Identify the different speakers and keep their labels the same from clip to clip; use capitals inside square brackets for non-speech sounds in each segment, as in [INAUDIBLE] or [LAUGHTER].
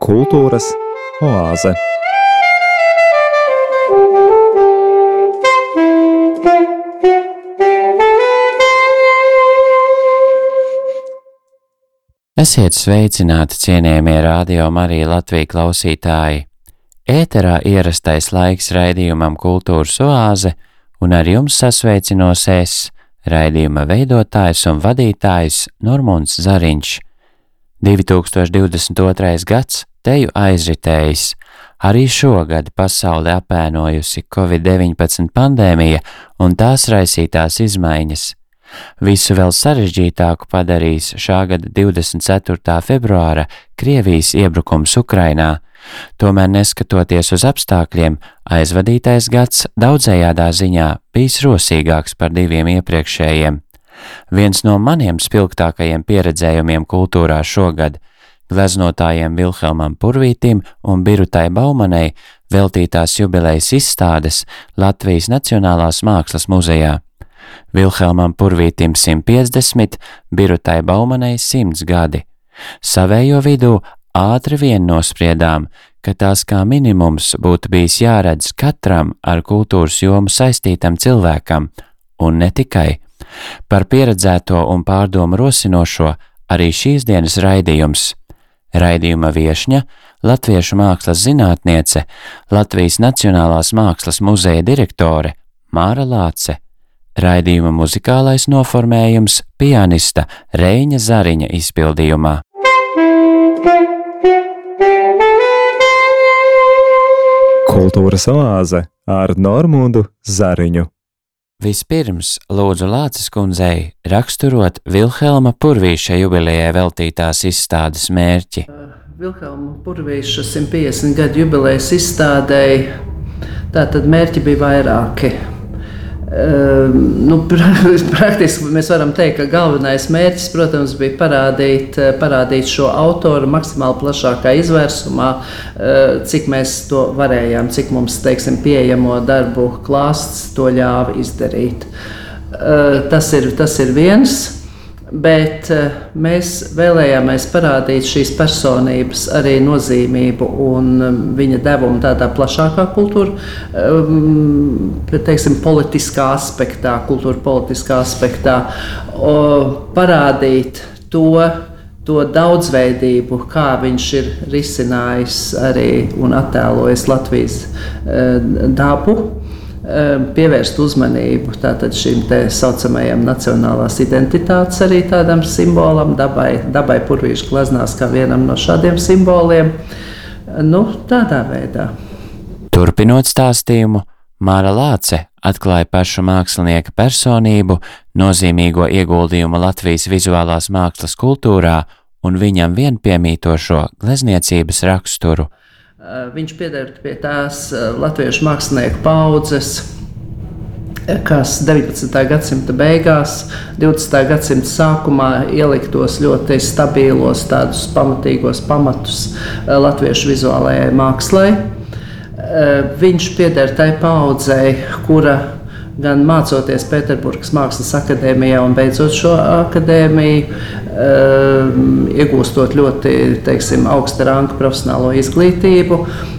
Speaker 1: Kultūras oāze.
Speaker 2: Esiet sveicināti, cienījamie radio Marija Latvija klausītāji! Ēterā ierastais laiks raidījumam Kultūras oāze, un ar jums sasveicinos es, raidījuma veidotājs un vadītājs Normons Zariņš. 2022. gads teju aizritējis, arī šogad pasauli apēnojusi Covid-19 pandēmija un tās raisītās izmaiņas. Visu vēl sarežģītāku padarīs šā gada 24. februāra Krievijas iebrukums Ukrainā. Tomēr, neskatoties uz apstākļiem, aizvadītais gads daudzējādā ziņā bijis rosīgāks par diviem iepriekšējiem. Viens no maniem spilgtākajiem pieredzējumiem kultūrā šogad - gleznotājiem Vilhelmam Purvītim un Birutai Baumanei veltītās jubilejas izstādes Latvijas Nacionālās Mākslas muzejā. Vilhelmam Purvītim 150, Birutai Baumanei 100 gadi. Savējo vidū ātri vien nospriedām, ka tās kā minimums būtu bijis jāredz katram ar kultūras jomu saistītam cilvēkam, un ne tikai. Par pieredzēto un pārdomu rosinošo arī šīs dienas raidījums. Raidījuma viešņa, latviešu mākslas zinātniece, Latvijas Nacionālās mākslas muzeja direktore Māra Lāce. Raidījuma muzikālais noformējums pianista Reņa Zariņa izpildījumā.
Speaker 1: Kultūras oāze ar Normūnu Zariņu.
Speaker 2: Vispirms lūdzu Lācis kundzei raksturot Vilhelma Purvīša jubilejai veltītās izstādes mērķi.
Speaker 3: Vilhelma Purvīša 150 gadu jubilejas izstādēji tātad mērķi bija vairāki. Uh, nu, [LAUGHS] praktiski mēs varam teikt, ka galvenais mērķis, protams, bija parādīt, parādīt šo autoru maksimāli plašākā izvērsumā, uh, cik mēs to varējām, cik mums teiksim, pieejamo darbu klāsts to ļāva izdarīt. Uh, tas, ir, tas ir viens. Bet uh, mēs vēlējāmies parādīt šīs personības arī nozīmību un um, viņa devumu tādā plašākā kultūra, um, teiksim, politiskā aspektā, kultūra politiskā aspektā, parādīt to, to daudzveidību, kā viņš ir risinājis arī un attēlojis Latvijas uh, dabu pievērst uzmanību šim tā saucamajam nacionālās identitātes arī tādam simbolam, dabai, dabai purvīšu glaznās kā vienam no šādiem simboliem. Nu, tādā veidā.
Speaker 2: Turpinot stāstījumu, Māra Lāce atklāja pašu mākslinieka personību, nozīmīgo ieguldījumu Latvijas vizuālās mākslas kultūrā un viņam vienpiemītošo glezniecības raksturu.
Speaker 3: Eh, viņš pieder pie tās eh, latviešu mākslinieku paudzes, eh, kas 19. gadsimta beigās, 20. gadsimta sākumā ieliktos ļoti stabilos, tādus pamatīgos pamatus latviešu vizuālajai mākslai. Viņš pieder tai paudzei, kura gan mācoties Pēterburgas Mākslas akadēmijā un beidzot šo akadēmiju, iegūstot ļoti teiksim, augsta ranga profesionālo izglītību, uh,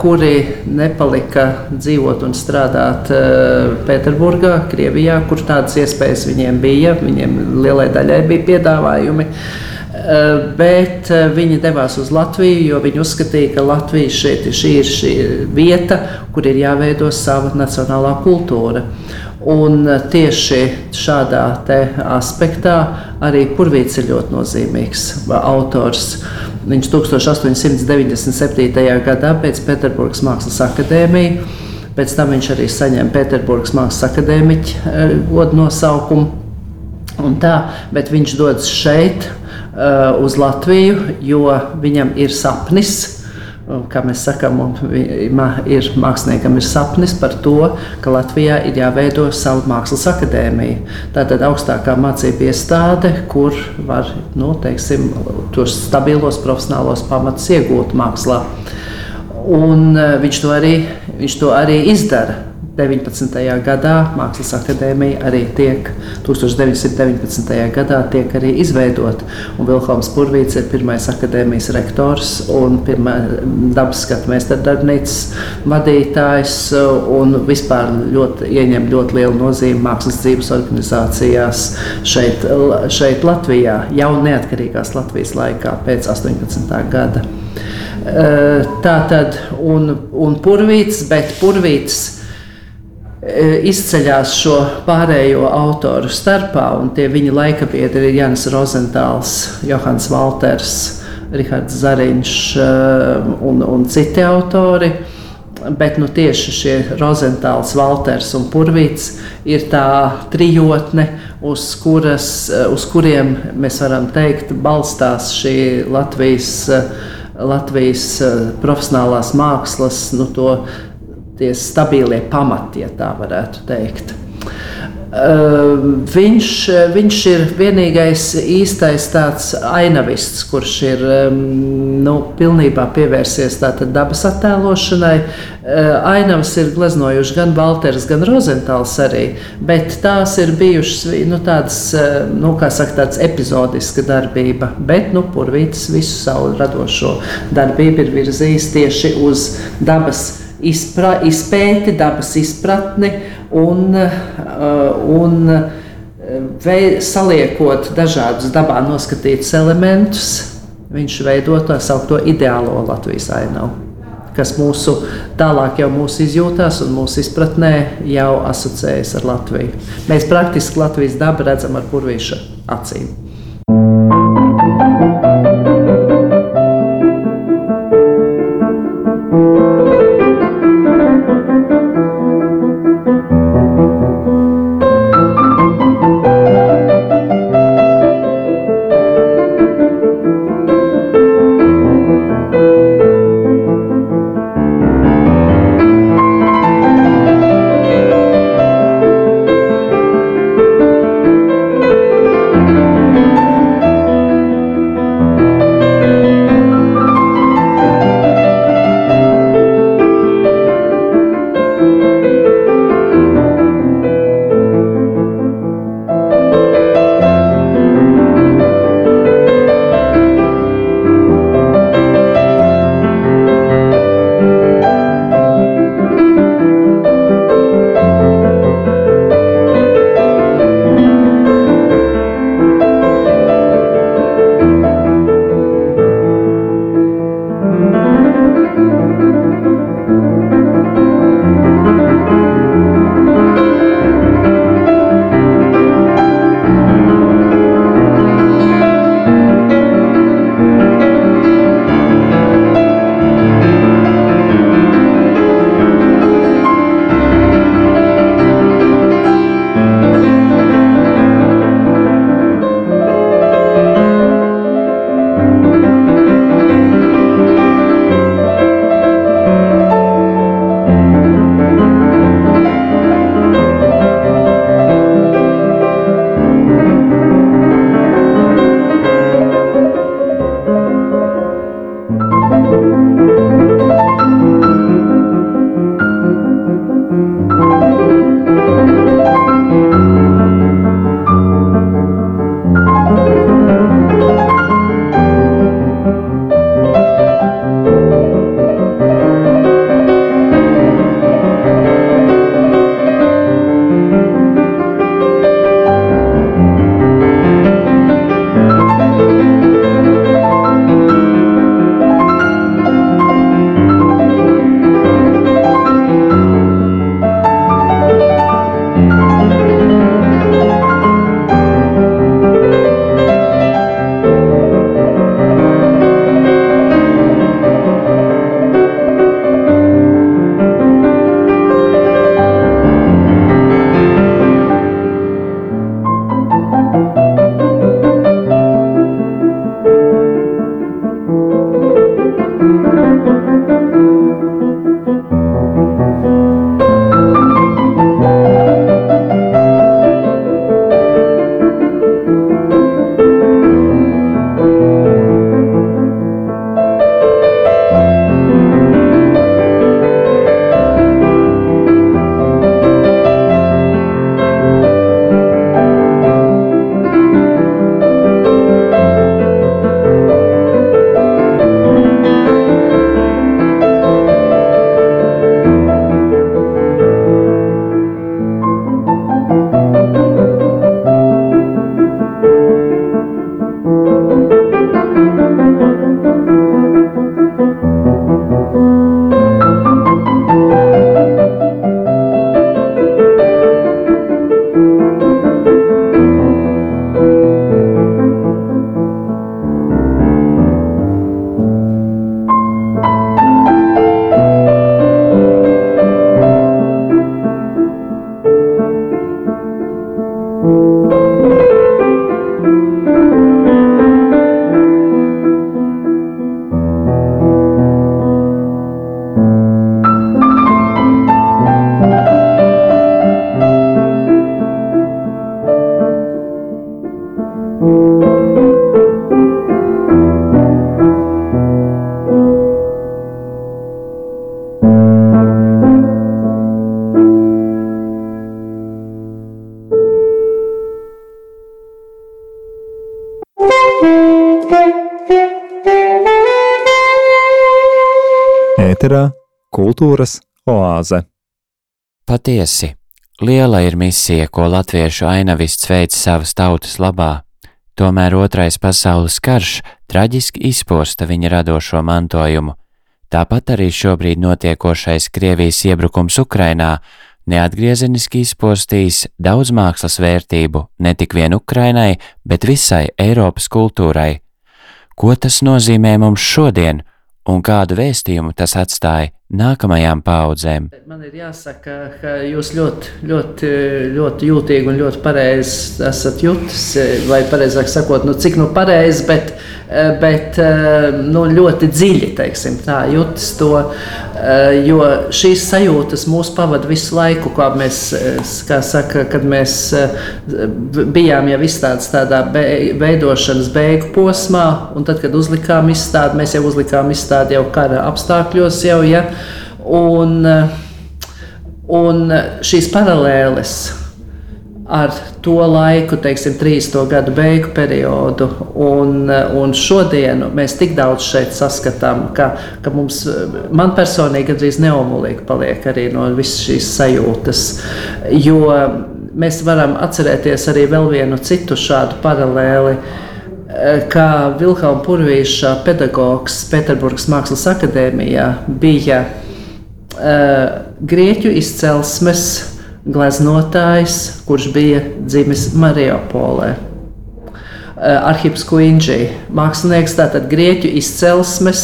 Speaker 3: kuri nepalika dzīvot un strādāt uh, Pēterburgā, Krievijā, kur tādas iespējas viņiem bija. Viņiem lielai daļai bija piedāvājumi. Uh, bet viņi devās uz Latviju, jo viņi uzskatīja, ka Latvija šeit, šī ir šī vieta, kur ir jāveido sava nacionālā kultūra. Un tieši šādā aspektā arī Purvīts ir ļoti nozīmīgs autors. Viņš 1897. gadā pēc Pēterburgas Mākslas akadēmijas, pēc tam viņš arī saņēma Pēterburgas Mākslas akadēmiķa eh, godu nosaukumu. Tā, bet viņš dodas šeit, uh, uz Latviju, jo viņam ir sapnis kā mēs sakām, ir māksliniekam ir sapnis par to, ka Latvijā ir jāveido savu mākslas akadēmiju. Tā tad augstākā mācība iestāde, kur var nu, teiksim, tos stabilos profesionālos pamatus iegūt mākslā. Un e, viņš to arī, viņš to arī izdara. 19. gadā Mākslas akadēmija arī tiek 1919. gadā tiek arī izveidota. Vilhelms Purvīts ir pirmais akadēmijas rektors un pirmā dabas skatu meistardarbnīcas vadītājs un vispār ļoti ieņem ļoti lielu nozīmi mākslas dzīves organizācijās šeit, šeit Latvijā, jau neatkarīgās Latvijas laikā pēc 18. gada. Tā tad, un, un purvīts, bet purvīts izceļās šo pārējo autoru starpā, un tie viņa laikabiedri ir Jans Rozentāls, Johans Valters, Rihards Zariņš e, un, un citi autori. Bet nu, tieši šie Rozentāls, Valters un Purvīts ir tā trijotne, uz, kuras, e, uz kuriem mēs varam teikt, balstās šī Latvijas, Latvijas profesionālās mākslas nu, tie stabilie pamati, ja tā varētu teikt. Uh, viņš, viņš ir vienīgais īstais tāds ainavists, kurš ir um, nu, pilnībā pievērsies dabas attēlošanai. Uh, ainavas ir gleznojuši gan Walters, gan Rozentāls arī, bet tās ir bijušas nu, tādas, uh, nu, kā saka, tāds epizodiska darbība. Bet, nu, Purvītis visu savu radošo darbību ir virzījis tieši uz dabas attēlošanu izpra, izpēti, dabas izpratni un, uh, un uh, vei, saliekot dažādus dabā noskatītus elementus, viņš veido tā saucamo ideālo Latvijas ainavu, kas mūsu tālāk jau mūsu izjūtās un mūsu izpratnē jau asociējas ar Latviju. Mēs praktiski Latvijas dabu redzam ar purvīša acīm.
Speaker 1: Kultūras oāze.
Speaker 2: Patiesi, liela ir misija, ko latviešu ainavists veic savas tautas labā. Tomēr otrais pasaules karš traģiski izposta viņa radošo mantojumu. Tāpat arī šobrīd notiekošais Krievijas iebrukums Ukrainā neatgriezeniski izpostījis daudz mākslas vērtību ne tik vien Ukrainai, bet visai Eiropas kultūrai. Ko tas nozīmē mums šodien un kādu vēstījumu tas atstāja nākamajām paudzēm?
Speaker 3: Man ir jāsaka, ka jūs ļoti, ļoti, ļoti jūtīgi un ļoti pareizi esat jutis, vai pareizāk sakot, nu, cik nu pareizi, bet, bet nu, ļoti dziļi, tā jutis to, jo šīs sajūtas mūs pavada visu laiku, kā mēs, kā saka, kad mēs bijām jau izstādes tādā veidošanas beigu posmā, un tad, kad uzlikām izstādi, mēs jau uzlikām izstādi jau kara apstākļos jau, ja, Un, un šīs paralēles ar to laiku, teiksim, 30. gadu beigu periodu, un, un šodienu mēs tik daudz šeit saskatām, ka, ka mums, man personīgi, gandrīz neomulīgi paliek arī no visas šīs sajūtas. Jo mēs varam atcerēties arī vēl vienu citu šādu paralēli kā Vilhelma Purvīša pedagogs Pēterburgas Mākslas akadēmijā bija grieķu izcelsmes gleznotājs, kurš bija dzimis Mariupolē. Uh, Arhips Kuinģī, mākslinieks, tātad grieķu izcelsmes,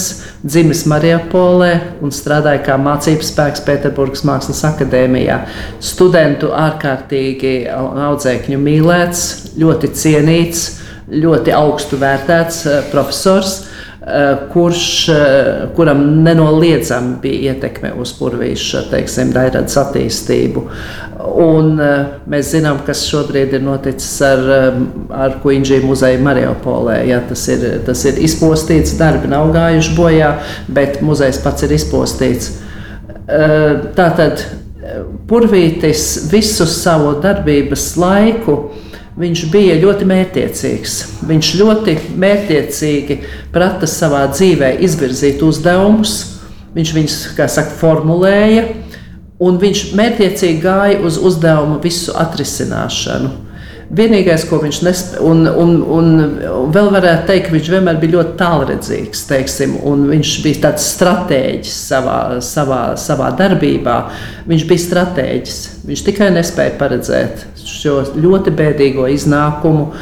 Speaker 3: dzimis Mariupolē un strādāja kā mācības spēks Pēterburgas Mākslas akadēmijā. Studentu ārkārtīgi audzēkņu mīlēts, ļoti cienīts, ļoti augstu vērtēts uh, profesors. Eh, kurš, eh, kuram nenoliedzami bija ietekme uz purvīša daļradas attīstību. Un, eh, mēs zinām, kas šobrīd ir noticis ar, ar Kuģi muzeju Mariupolē. Ja, tas, ir, tas ir izpostīts, darbi nav gājuši bojā, bet muzejs pats ir izpostīts. Tātad Purvītis visu savu darbības laiku Viņš bija ļoti mērķiecīgs. Viņš ļoti mērķiecīgi prata savā dzīvē izvirzīt uzdevumus, viņš viņus, kā saka, formulēja, un viņš mērķiecīgi gāja uz uzdevumu visu atrisināšanu. Vienīgais, ko viņš nespēja, un, un, un vēl varētu teikt, ka viņš vienmēr bija ļoti tālredzīgs, teiksim, un viņš bija tāds stratēģis savā, savā, savā darbībā. Viņš bija stratēģis. Viņš tikai nespēja paredzēt šo ļoti bēdīgo iznākumu uh,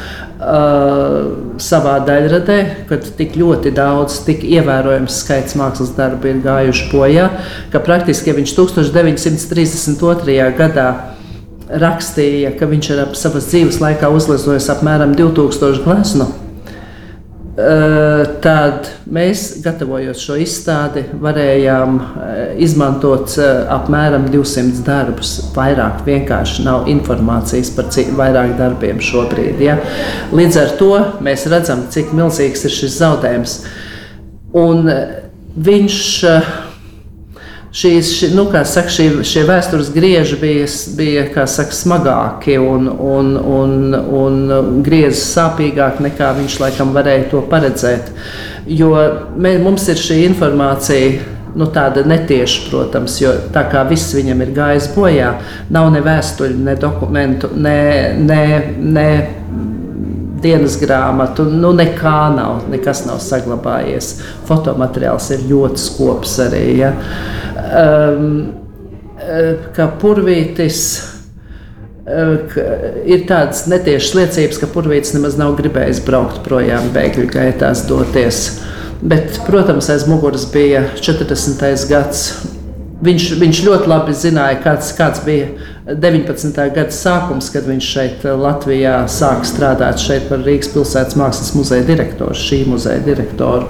Speaker 3: savā daļradē, kad tik ļoti daudz, tik ievērojams skaits mākslas darbu ir gājuši bojā, ka praktiski ja viņš 1932. gadā rakstīja, ka viņš ir ap savas dzīves laikā uzlizojis apmēram 2000 gleznu tad mēs, gatavojot šo izstādi, varējām izmantot apmēram 200 darbus. Vairāk vienkārši nav informācijas par vairāk darbiem šobrīd. Ja? Līdz ar to mēs redzam, cik milzīgs ir šis zaudējums. Un viņš šīs, ši, nu, saka, šie, šie vēstures grieži bija, bija saka, smagāki un, un, un, un griezi sāpīgāki nekā viņš laikam varēja to paredzēt. Jo mē, mums ir šī informācija. Nu, tāda netieša, protams, jo tā kā viss viņam ir gājis bojā, nav ne vēstuļu, ne dokumentu, ne, ne, ne dienas grāmatu, nu nekā nav, nekas nav saglabājies. Fotomateriāls ir ļoti skops arī. Ja. Um, ka purvītis uh, ir tādas netiešas liecības, ka purvītis nemaz nav gribējis braukt projām, bēgļu gaitās doties. Bet, protams, aiz muguras bija 40. gads. Viņš, viņš ļoti labi zināja, kāds, kāds bija 19. gada sākums, kad viņš šeit Latvijā sāk strādāt šeit par Rīgas pilsētas mākslas muzeja direktoru, šī muzeja direktoru.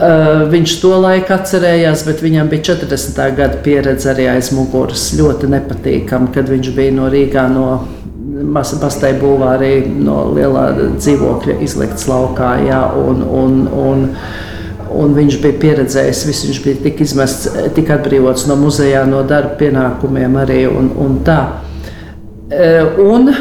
Speaker 3: Uh, viņš to laiku atcerējās, bet viņam bija 40. gada pieredze arī aiz muguras. Ļoti nepatīkami, kad viņš bija no Rīgā, no Mastai būvārī, no lielā dzīvokļa izlikts laukā. Jā, un, un, un, un viņš bija pieredzējis, visu, viņš bija tik izmests, tik atbrīvots no muzejā, no darba pienākumiem arī. Un, un tā. Uh, un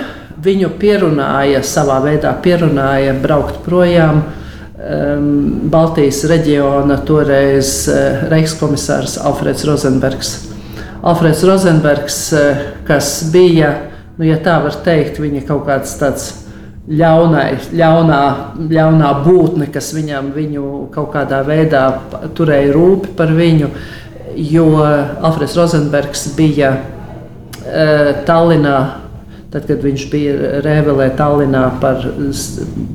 Speaker 3: viņu pierunāja, savā veidā pierunāja braukt projām um, Baltijas reģiona toreiz uh, Reichskomisārs Alfreds Rozenbergs. Alfreds Rozenbergs, uh, kas bija, nu, ja tā var teikt, viņa kaut kāds tāds ļaunai, ļaunā, ļaunā būtne, kas viņam kaut kādā veidā turēja rūpi par viņu, jo Alfreds Rozenbergs bija uh, Tallinā Tad, kad viņš bija Rēvelē, Tallinā par,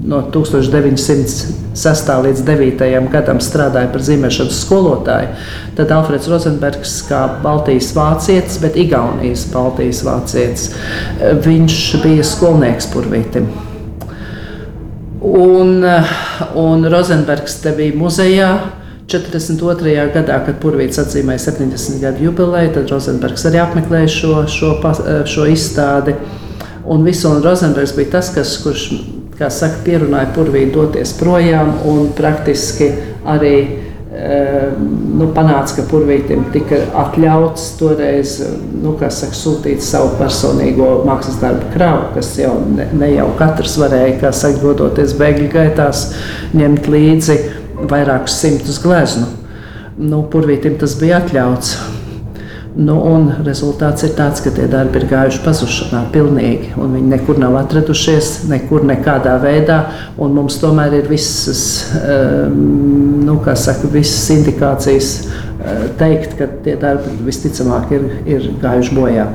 Speaker 3: no 1906. līdz 9. gadam strādāja par zīmēšanas skolotāju, tad Alfreds Rozenbergs, kā Baltijas vācietis, bet Igaunijas Baltijas vācietis, viņš bija skolnieks Purvītim. Un, un Rozenbergs te bija muzejā. 42. gadā, kad Purvīts atzīmēja 70 gadu jubileju, tad Rozenbergs arī apmeklēja šo, šo, šo izstādi. Un Visona Rozenbergs bija tas, kas, kurš, kā saka, pierunāja Purvīnu doties projām un praktiski arī nu, panāca, ka Purvītam tika atļauts toreiz nu, saka, sūtīt savu personīgo mākslas darbu kravu, kas jau ne, ne jau katrs varēja, saka, dodoties bēgļu gaitās, ņemt līdzi vairākus simtus gleznu. Nu, Purvītam tas bija atļauts. Nu, rezultāts ir tāds, ka tie darbi ir gājuši pazušanā pilnīgi. Viņi nekur nav atradušies, nekur nekādā veidā. Mums tomēr ir visas, ehm, nu, saka, visas indikācijas eh, teikt, ka tie darbi visticamāk ir, ir gājuši bojā.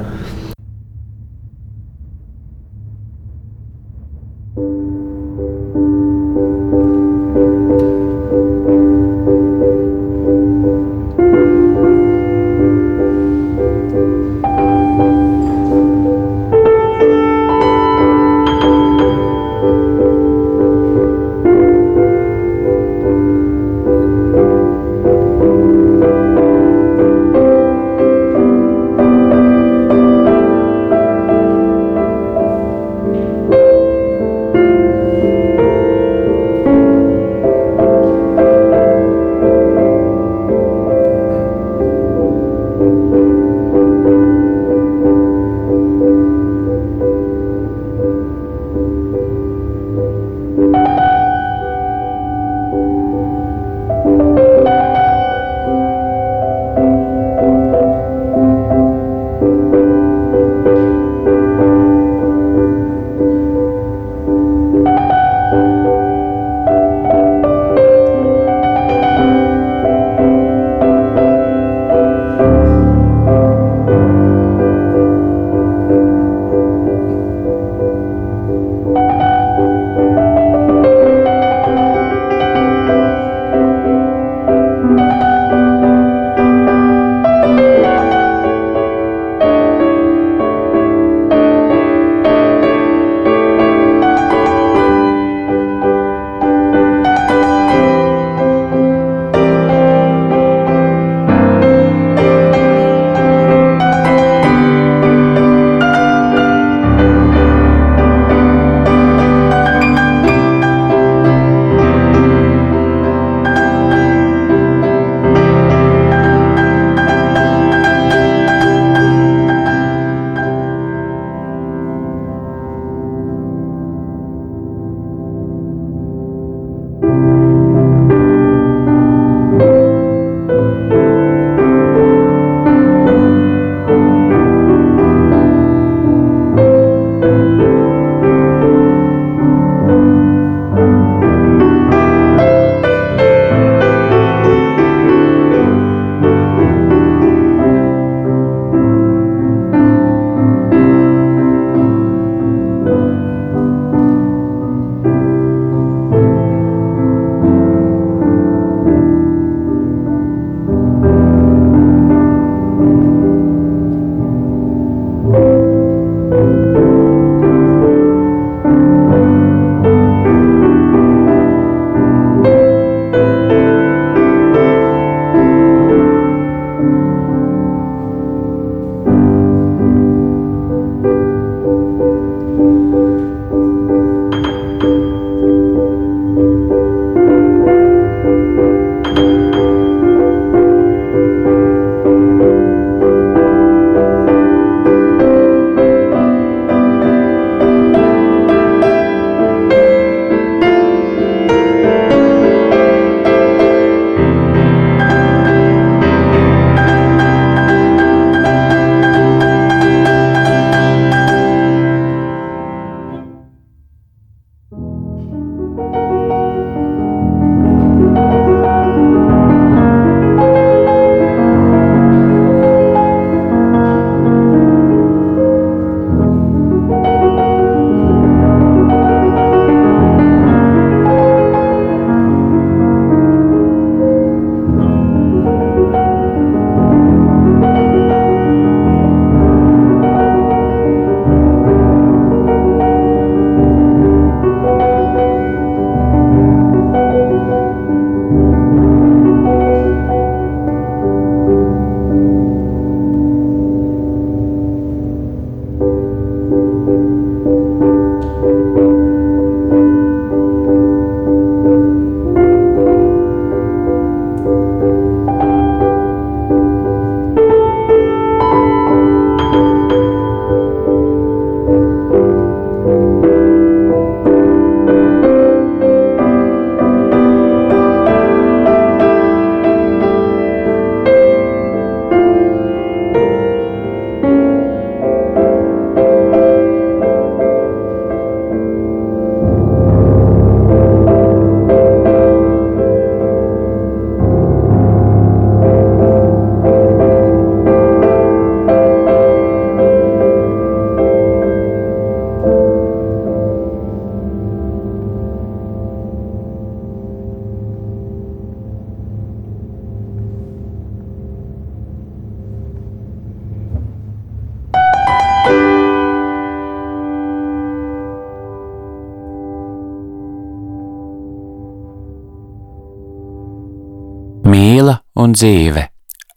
Speaker 2: Un dzīve.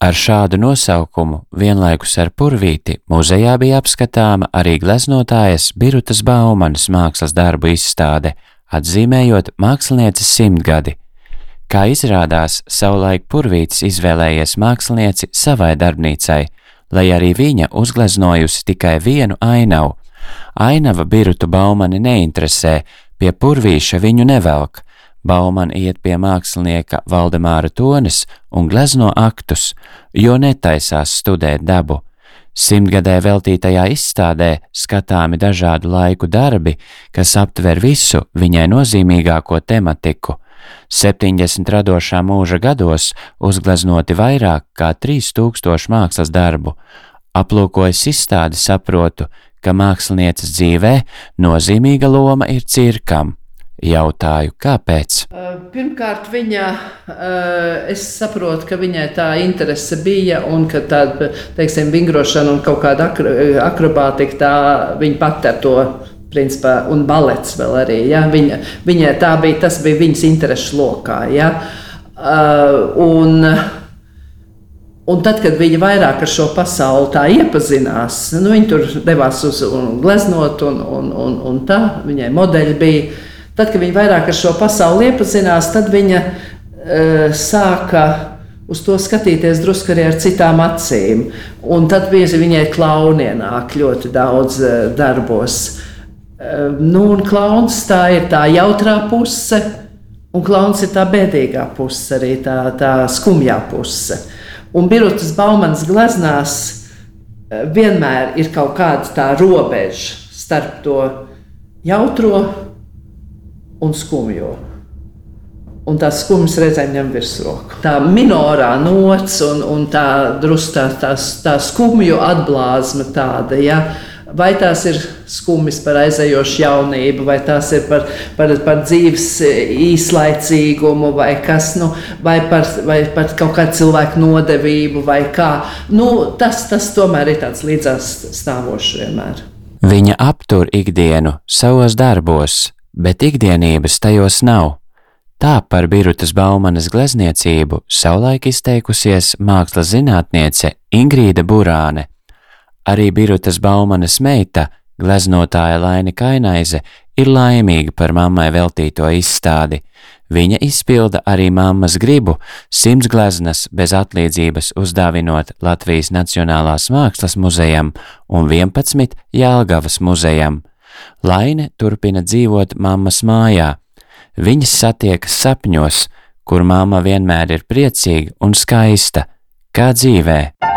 Speaker 2: Ar šādu nosaukumu vienlaikus ar purvīti muzejā bija apskatāma arī gleznotājas Birutas Baumanas mākslas darbu izstāde, atzīmējot mākslinieces simtgadi. Kā izrādās, savulaik purvītis izvēlējies mākslinieci savai darbnīcai, lai arī viņa uzgleznojusi tikai vienu ainavu. Ainava Birutu Baumani neinteresē, pie purvīša viņu nevelk, Bauman iet pie mākslinieka Valdemāra Tonis un glezno aktus, jo netaisās studēt dabu. Simtgadē veltītajā izstādē skatāmi dažādu laiku darbi, kas aptver visu viņai nozīmīgāko tematiku. 70 radošā mūža gados uzgleznoti vairāk kā 3000 mākslas darbu. Aplūkojot izstādi, saprotu, ka mākslinieces dzīvē nozīmīga loma ir cirkam Jautāju, kāpēc?
Speaker 3: Pirmkārt, viņa, es saprotu, ka viņai tā interese bija un ka tāda, teiksim, vingrošana un kaut kāda akrobātika, tā viņa pat ar to principā, un balets vēl arī. Ja? Viņa, viņai tā bija, tas bija viņas interesu lokā. Ja? Un, un tad, kad viņa vairāk ar šo pasauli iepazinās, nu, viņa tur devās uz gleznot, un, un, un, un tā, viņai modeļi bija. Tad, kad viņa vairāk ar šo pasauli iepazinās, tad viņa uh, sāka uz to skatīties drusku arī ar citām acīm. Un tad bieži viņai klauni nāk ļoti daudz uh, darbos. Uh, nu, un klauns tā ir tā jautrā puse, un klauns ir tā bēdīgā puse, arī tā, tā skumjā puse. Un Birutas Baumanas gleznās vienmēr ir kaut kāda tā robeža starp to jautro un skumjo. Un tās skumjas reizēm ņem virsroku. Tā minorā nots un, un tā drusku tā, tā, skumju atblāzma tāda. Ja? Vai tās ir skumjas par aizējošu jaunību, vai tās ir par, par, par dzīves īslaicīgumu, vai, kas, nu, vai, par, vai par kaut kādu cilvēku nodevību, vai kā. Nu, tas, tas tomēr ir tāds līdzās stāvošs vienmēr.
Speaker 2: Viņa aptur ikdienu savos darbos, bet ikdienības tajos nav. Tā par Birutas Baumanas glezniecību savulaik izteikusies mākslas zinātniece Ingrīda Burāne. Arī Birutas Baumanas meita, gleznotāja Laina Kainaize, ir laimīga par mammai veltīto izstādi. Viņa izpilda arī mammas gribu simts gleznas bez atlīdzības uzdāvinot Latvijas Nacionālās mākslas muzejam un 11 Jālgavas muzejam. Laine turpina dzīvot mammas mājā. Viņas satiekas sapņos, kur mamma vienmēr ir priecīga un skaista, kā dzīvē.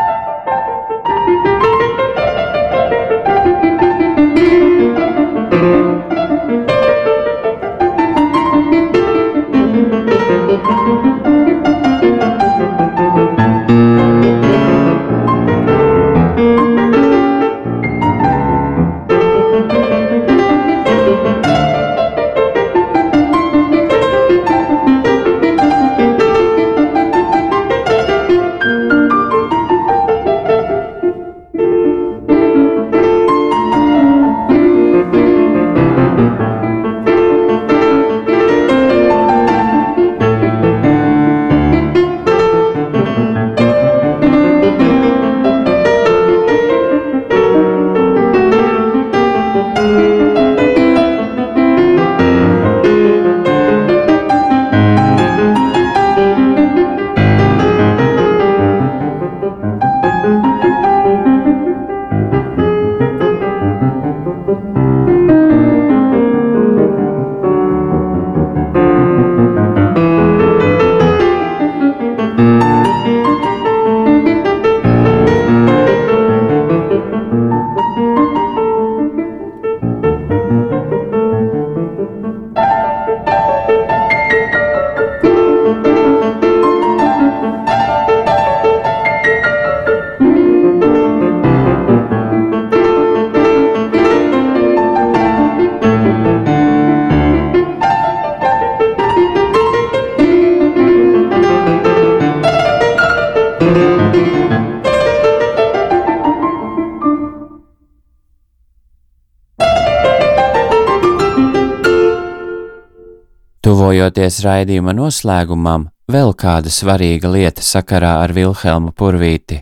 Speaker 2: Tuvojoties raidījuma noslēgumam, vēl kāda svarīga lieta sakarā ar Vilhelmu Purvīti.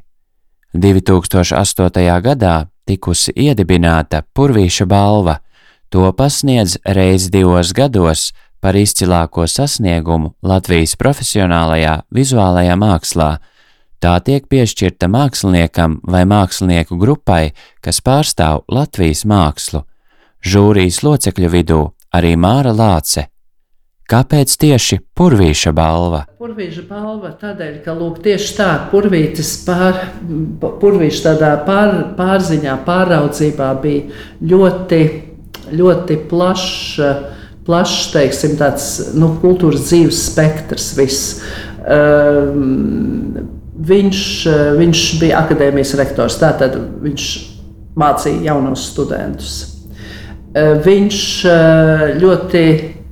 Speaker 2: 2008. gadā tikusi iedibināta Purvīša balva, to pasniedz reiz divos gados par izcilāko sasniegumu Latvijas profesionālajā vizuālajā mākslā. Tā tiek piešķirta māksliniekam vai mākslinieku grupai, kas pārstāv Latvijas mākslu. Žūrijas locekļu vidū arī Māra Lāce, Kāpēc tieši purvīša balva?
Speaker 3: Purvīša balva tādēļ, ka lūk, tieši tā purvītis pār, purvīša tādā pār, pārziņā, pāraudzībā bija ļoti, ļoti plašs, plašs, teiksim, tāds nu, kultūras dzīves spektrs viss. Um, viņš, viņš bija akadēmijas rektors, tātad viņš mācīja jaunos studentus. Uh, viņš uh, ļoti Ehm,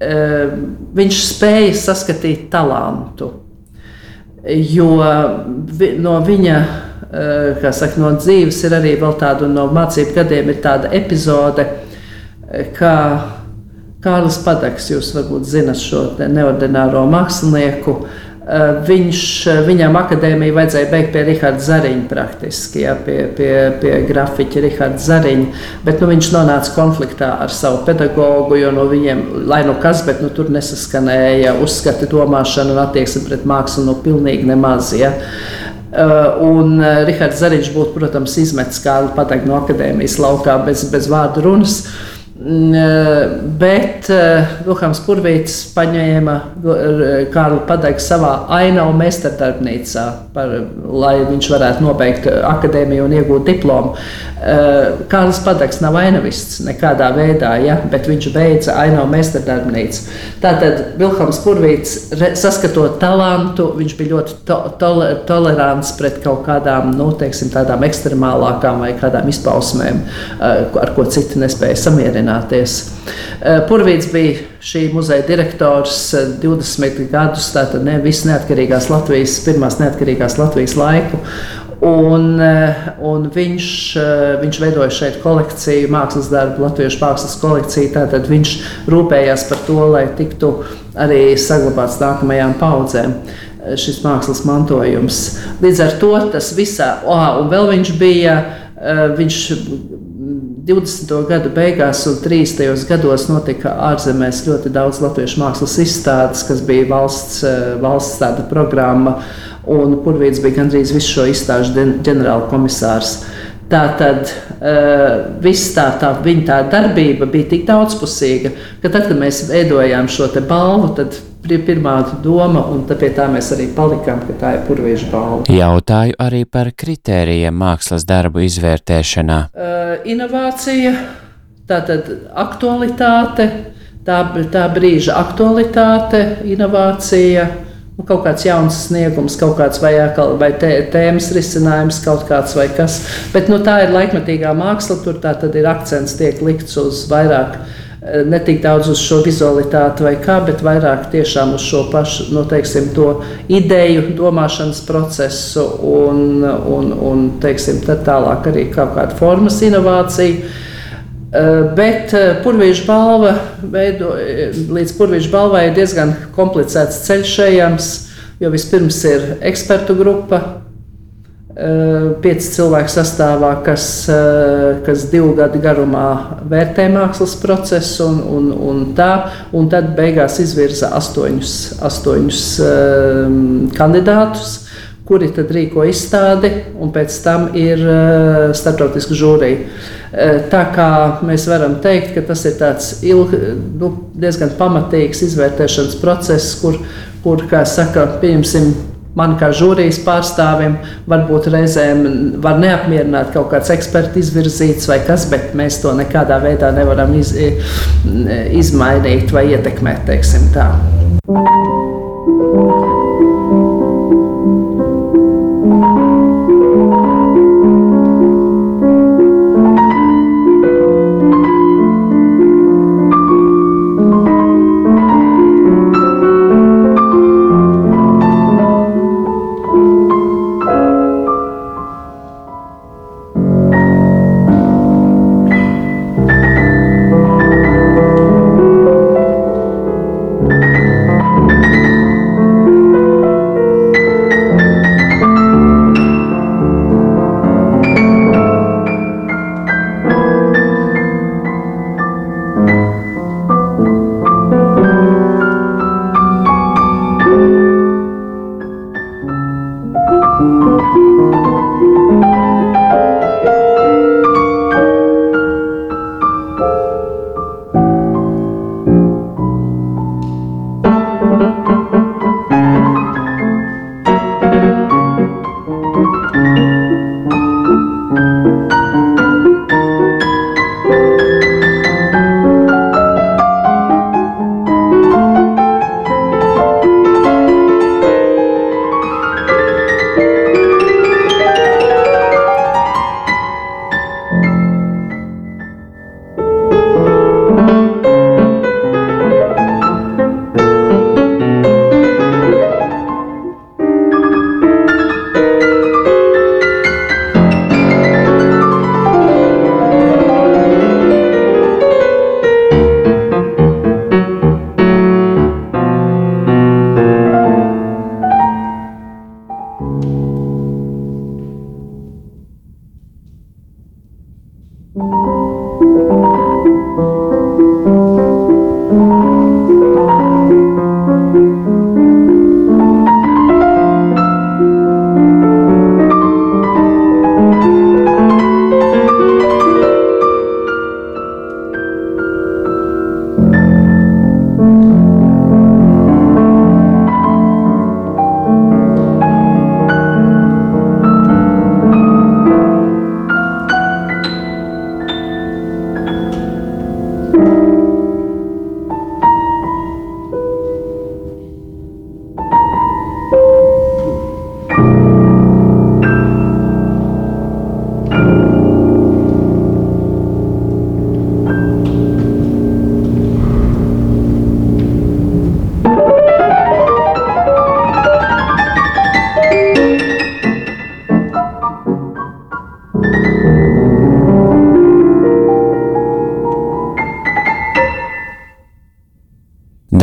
Speaker 3: viņš spēja saskatīt talantu. Jo no viņa eh, saka, no dzīves ir arī tāda, no mācību gadiem ir tāda epizode, eh, kā Kārlis Padaks, jūs varbūt zinat šo neordināro mākslinieku, viņš, eh, viņam akadēmiju vajadzēja beigt pie Rahāda Zariņa, praktiski ja, pie, pie, pie grafiķa Rahāda Zariņa. Bet nu, viņš nonāca konfliktā ar savu pedagogu, jo no viņiem, lai nu kas, bet nu, tur nesaskanēja uzskati, domāšana un attieksme pret mākslu nu, pilnīgi nemaz. Ja. Uh, un Rahards Zariņš būtu, protams, izmetis kādu pateikt no akadēmijas laukā bez, bez vārdu runas. Uh, eh, bet eh, Purvīts paņēma eh, Kārlu Padaigu savā ainavu meistardarbnīcā, par, lai viņš varētu nobeigt akadēmiju un iegūt diplomu. Kārlis Padaigs nav ainavists nekādā veidā, ja, bet viņš beidza ainavu meistardarbnīcu. Tātad Vilkams Purvīts, saskatot talantu, viņš bija ļoti to, tole, tolerants pret kaut kādām, nu, teiksim, ekstremālākām vai kādām izpausmēm, ar ko citi nespēja samierināt apzināties. Eh, Purvīts bija šī muzeja direktors 20 eh, gadus, tātad ne visas neatkarīgās Latvijas, pirmās neatkarīgās Latvijas laiku. Un, eh, un viņš, viņš veidoja šeit kolekciju, mākslas darbu, latviešu mākslas kolekciju. Tātad viņš rūpējās par to, lai tiktu arī saglabāts nākamajām paudzēm šis mākslas mantojums. Līdz ar to tas visā, oh, un vēl viņš bija, viņš 20. gadu beigās un 30. gados notika ārzemēs ļoti daudz latviešu mākslas izstādes, kas bija valsts, eh, valsts tāda programma, un Purvīts bija gandrīz visu šo izstāžu ģenerāla komisārs. Tā tad uh, viss tā, tā viņa tā darbība bija tik daudzpusīga, ka tad, kad mēs veidojām šo balvu, tad pirmā doma, un pie tā mēs arī palikām, ka tā ir purviešu balva.
Speaker 2: Jautāju arī par kritērijiem mākslas darbu izvērtēšanā.
Speaker 3: Uh, inovācija, tātad aktualitāte, tā, tā brīža aktualitāte, inovācija. Kaut kāds jauns sniegums, kaut kāds vai, vai tē, tēmas risinājums, kaut kāds vai kas. Bet nu, tā ir laikmetīgā māksla, tur tā tad ir akcents tiek likts uz vairāk uh, ne tik daudz uz šo vizualitāti vai kā, bet vairāk tiešām uz šo pašu, nu, teiksim, to ideju, domāšanas procesu un, un, un teiksim, tālāk arī kaut kāda formas inovācija. Eh, bet eh, Purvīša balva veido, eh, līdz Purvīša balvai ir diezgan komplicēts ceļš ejams, jo vispirms ir ekspertu grupa, Eh, pieci cilvēki sastāvā, kas, eh, kas divu gadu garumā vērtē mākslas procesu, un, un, un, tā, un tad beigās izvirza astoņus, astoņus um, kandidātus, kuri tad rīko izstādi, un pēc tam ir uh, starptautiska žūrija. Uh, tā kā mēs varam teikt, ka tas ir tāds ilg, nu, diezgan pamatīgs izvērtēšanas process, kur, kur kā saka, pieņemsim, Man kā žūrijas pārstāvim varbūt reizēm var neapmierināt kaut kāds eksperts izvirzīts vai kas, bet mēs to nekādā veidā nevaram iz, izmainīt vai ietekmēt, teiksim tā.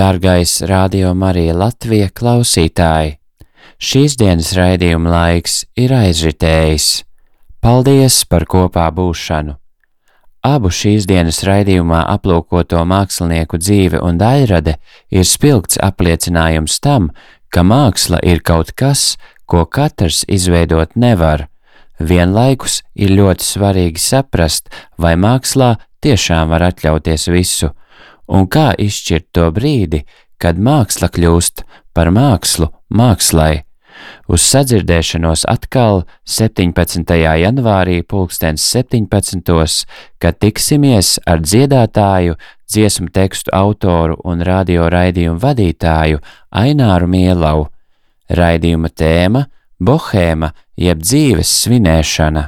Speaker 2: Dārgais Radio Marija Latvija klausītāji! Šīs dienas raidījuma laiks ir aizritējis. Paldies par kopā būšanu! Abu šīs dienas raidījumā aplūkoto mākslinieku dzīve un daļrade ir spilgts apliecinājums tam, ka māksla ir kaut kas, ko katrs izveidot nevar. Vienlaikus ir ļoti svarīgi saprast, vai mākslā tiešām var atļauties visu – un kā izšķirt to brīdi, kad māksla kļūst par mākslu mākslai. Uz sadzirdēšanos atkal 17. janvārī pulkstens 17. kad tiksimies ar dziedātāju, dziesmu tekstu autoru un radio raidījumu vadītāju Aināru Mielau. Raidījuma tēma – Bohēma jeb dzīves svinēšana.